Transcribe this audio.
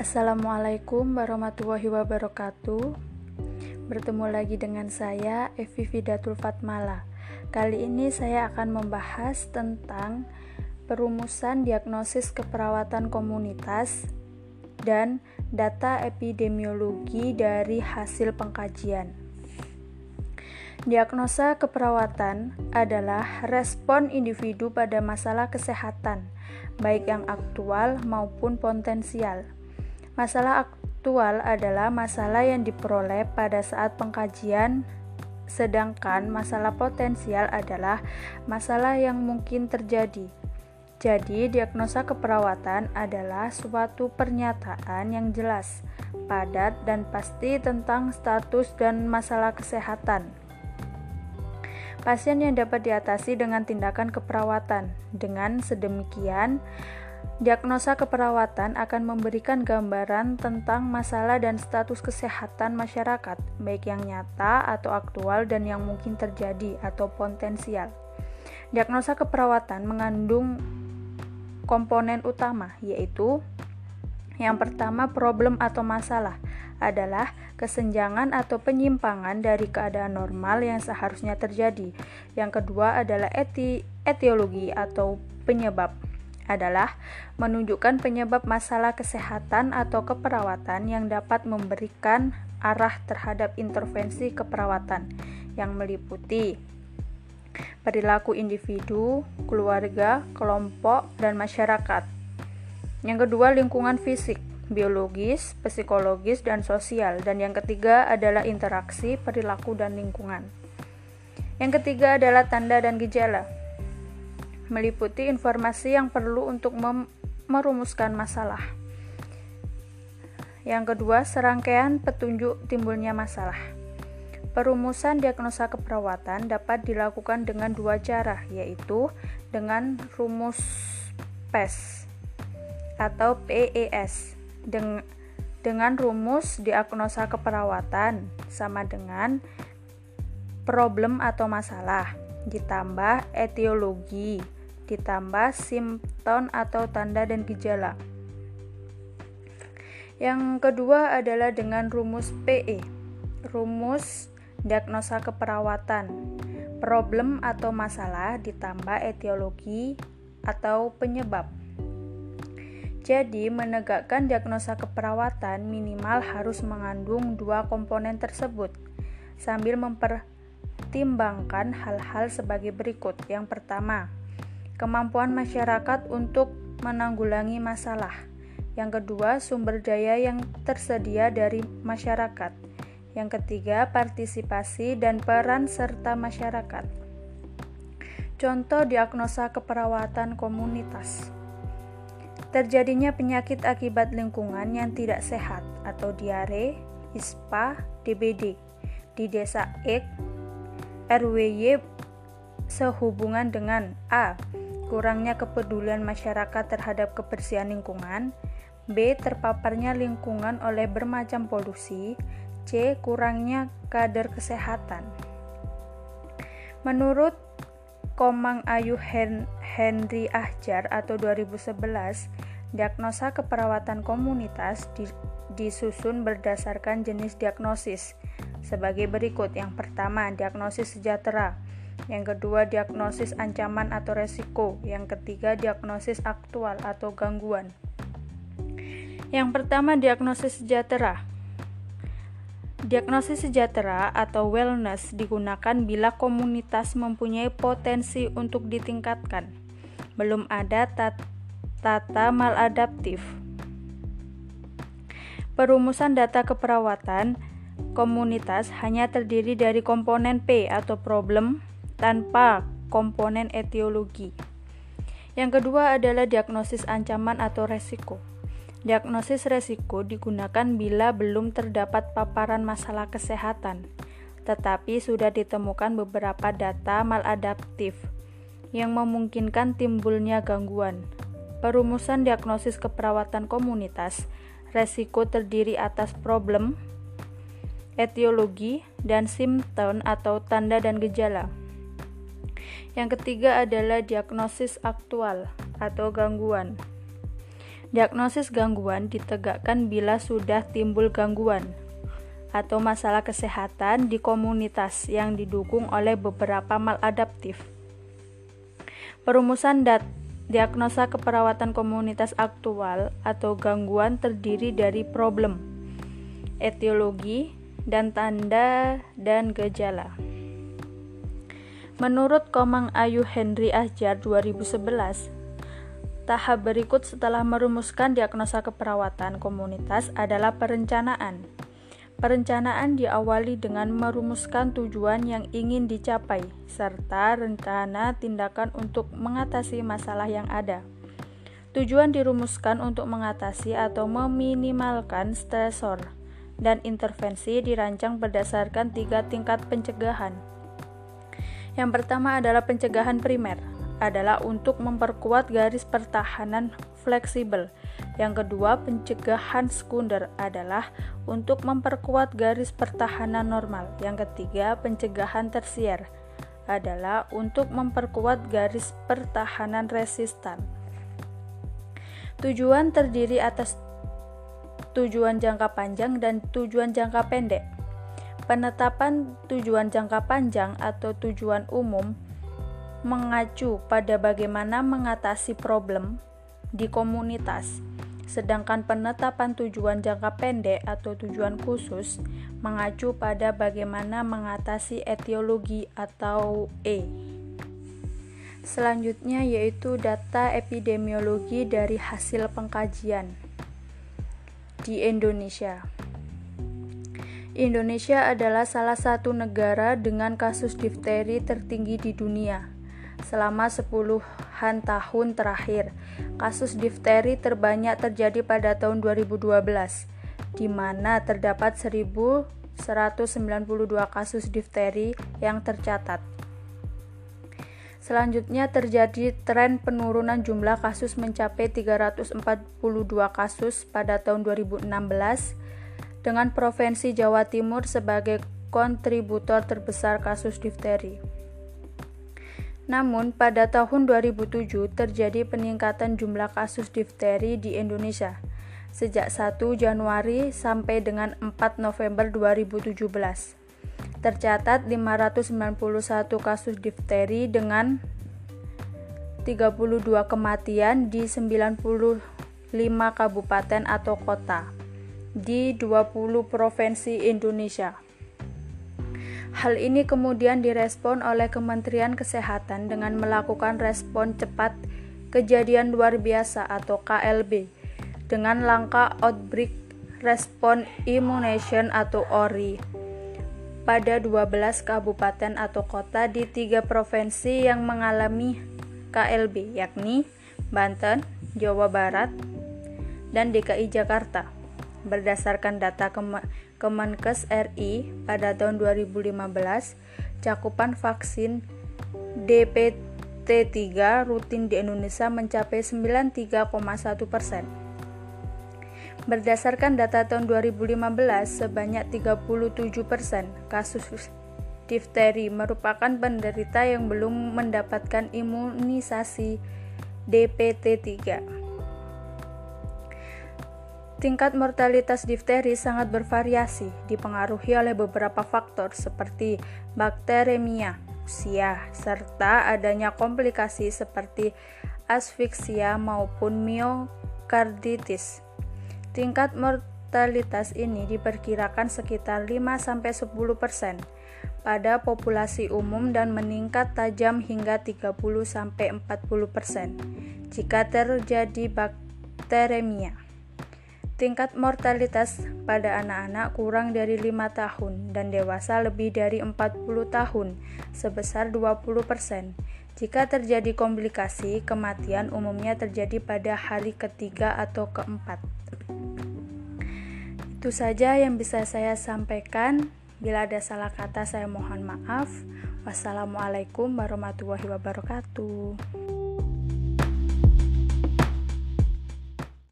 Assalamualaikum warahmatullahi wabarakatuh. Bertemu lagi dengan saya Evi Vidatul Fatmala. Kali ini saya akan membahas tentang perumusan diagnosis keperawatan komunitas dan data epidemiologi dari hasil pengkajian. Diagnosa keperawatan adalah respon individu pada masalah kesehatan, baik yang aktual maupun potensial. Masalah aktual adalah masalah yang diperoleh pada saat pengkajian, sedangkan masalah potensial adalah masalah yang mungkin terjadi. Jadi, diagnosa keperawatan adalah suatu pernyataan yang jelas, padat, dan pasti tentang status dan masalah kesehatan pasien yang dapat diatasi dengan tindakan keperawatan. Dengan sedemikian, diagnosa keperawatan akan memberikan gambaran tentang masalah dan status kesehatan masyarakat, baik yang nyata atau aktual dan yang mungkin terjadi atau potensial. Diagnosa keperawatan mengandung komponen utama, yaitu yang pertama, problem atau masalah adalah kesenjangan atau penyimpangan dari keadaan normal yang seharusnya terjadi. Yang kedua adalah eti etiologi atau penyebab adalah menunjukkan penyebab masalah kesehatan atau keperawatan yang dapat memberikan arah terhadap intervensi keperawatan yang meliputi perilaku individu, keluarga, kelompok, dan masyarakat. Yang kedua, lingkungan fisik biologis, psikologis, dan sosial. Dan yang ketiga adalah interaksi, perilaku, dan lingkungan. Yang ketiga adalah tanda dan gejala. Meliputi informasi yang perlu untuk merumuskan masalah. Yang kedua, serangkaian petunjuk timbulnya masalah. Perumusan diagnosa keperawatan dapat dilakukan dengan dua cara, yaitu dengan rumus PES atau PES Deng dengan rumus diagnosa keperawatan sama dengan problem atau masalah ditambah etiologi ditambah simptom atau tanda dan gejala. Yang kedua adalah dengan rumus PE. Rumus diagnosa keperawatan. Problem atau masalah ditambah etiologi atau penyebab. Jadi, menegakkan diagnosa keperawatan minimal harus mengandung dua komponen tersebut, sambil mempertimbangkan hal-hal sebagai berikut. Yang pertama, kemampuan masyarakat untuk menanggulangi masalah. Yang kedua, sumber daya yang tersedia dari masyarakat. Yang ketiga, partisipasi dan peran serta masyarakat. Contoh diagnosa keperawatan komunitas. Terjadinya penyakit akibat lingkungan yang tidak sehat atau diare, ISPA, DBD di desa X, RWY sehubungan dengan A. Kurangnya kepedulian masyarakat terhadap kebersihan lingkungan B. Terpaparnya lingkungan oleh bermacam polusi C. Kurangnya kader kesehatan Menurut Komang Ayu Henry Ahjar atau 2011, diagnosa keperawatan komunitas disusun berdasarkan jenis diagnosis sebagai berikut. Yang pertama, diagnosis sejahtera. Yang kedua, diagnosis ancaman atau resiko. Yang ketiga, diagnosis aktual atau gangguan. Yang pertama, diagnosis sejahtera. Diagnosis sejahtera atau wellness digunakan bila komunitas mempunyai potensi untuk ditingkatkan. Belum ada tata maladaptif. Perumusan data keperawatan komunitas hanya terdiri dari komponen P atau problem tanpa komponen etiologi. Yang kedua adalah diagnosis ancaman atau resiko. Diagnosis resiko digunakan bila belum terdapat paparan masalah kesehatan, tetapi sudah ditemukan beberapa data maladaptif yang memungkinkan timbulnya gangguan. Perumusan diagnosis keperawatan komunitas resiko terdiri atas problem, etiologi, dan simptom atau tanda dan gejala. Yang ketiga adalah diagnosis aktual atau gangguan. Diagnosis gangguan ditegakkan bila sudah timbul gangguan atau masalah kesehatan di komunitas yang didukung oleh beberapa maladaptif. Perumusan dat diagnosa keperawatan komunitas aktual atau gangguan terdiri dari problem, etiologi, dan tanda dan gejala. Menurut Komang Ayu Henry Ahjar 2011, Tahap berikut setelah merumuskan diagnosa keperawatan komunitas adalah perencanaan. Perencanaan diawali dengan merumuskan tujuan yang ingin dicapai, serta rencana tindakan untuk mengatasi masalah yang ada. Tujuan dirumuskan untuk mengatasi atau meminimalkan stresor, dan intervensi dirancang berdasarkan tiga tingkat pencegahan. Yang pertama adalah pencegahan primer, adalah untuk memperkuat garis pertahanan fleksibel. Yang kedua, pencegahan sekunder adalah untuk memperkuat garis pertahanan normal. Yang ketiga, pencegahan tersier adalah untuk memperkuat garis pertahanan resistan. Tujuan terdiri atas tujuan jangka panjang dan tujuan jangka pendek. Penetapan tujuan jangka panjang atau tujuan umum mengacu pada bagaimana mengatasi problem di komunitas, sedangkan penetapan tujuan jangka pendek atau tujuan khusus mengacu pada bagaimana mengatasi etiologi atau E. Selanjutnya yaitu data epidemiologi dari hasil pengkajian di Indonesia. Indonesia adalah salah satu negara dengan kasus difteri tertinggi di dunia selama sepuluhan tahun terakhir. Kasus difteri terbanyak terjadi pada tahun 2012, di mana terdapat 1.192 kasus difteri yang tercatat. Selanjutnya terjadi tren penurunan jumlah kasus mencapai 342 kasus pada tahun 2016 dengan Provinsi Jawa Timur sebagai kontributor terbesar kasus difteri. Namun, pada tahun 2007 terjadi peningkatan jumlah kasus difteri di Indonesia sejak 1 Januari sampai dengan 4 November 2017. Tercatat 591 kasus difteri dengan 32 kematian di 95 kabupaten atau kota di 20 provinsi Indonesia. Hal ini kemudian direspon oleh Kementerian Kesehatan dengan melakukan respon cepat kejadian luar biasa atau KLB dengan langkah Outbreak Response Immunization atau ORI pada 12 kabupaten atau kota di tiga provinsi yang mengalami KLB yakni Banten, Jawa Barat, dan DKI Jakarta. Berdasarkan data Kemenkes RI pada tahun 2015, cakupan vaksin DPT-3 rutin di Indonesia mencapai 93,1 persen. Berdasarkan data tahun 2015, sebanyak 37 persen kasus difteri merupakan penderita yang belum mendapatkan imunisasi DPT-3. Tingkat mortalitas difteri sangat bervariasi, dipengaruhi oleh beberapa faktor seperti bakteremia, usia, serta adanya komplikasi seperti asfiksia maupun miokarditis. Tingkat mortalitas ini diperkirakan sekitar 5-10% pada populasi umum dan meningkat tajam hingga 30-40% jika terjadi bakteremia. Tingkat mortalitas pada anak-anak kurang dari 5 tahun dan dewasa lebih dari 40 tahun sebesar 20%. Jika terjadi komplikasi, kematian umumnya terjadi pada hari ketiga atau keempat. Itu saja yang bisa saya sampaikan. Bila ada salah kata, saya mohon maaf. Wassalamualaikum warahmatullahi wabarakatuh.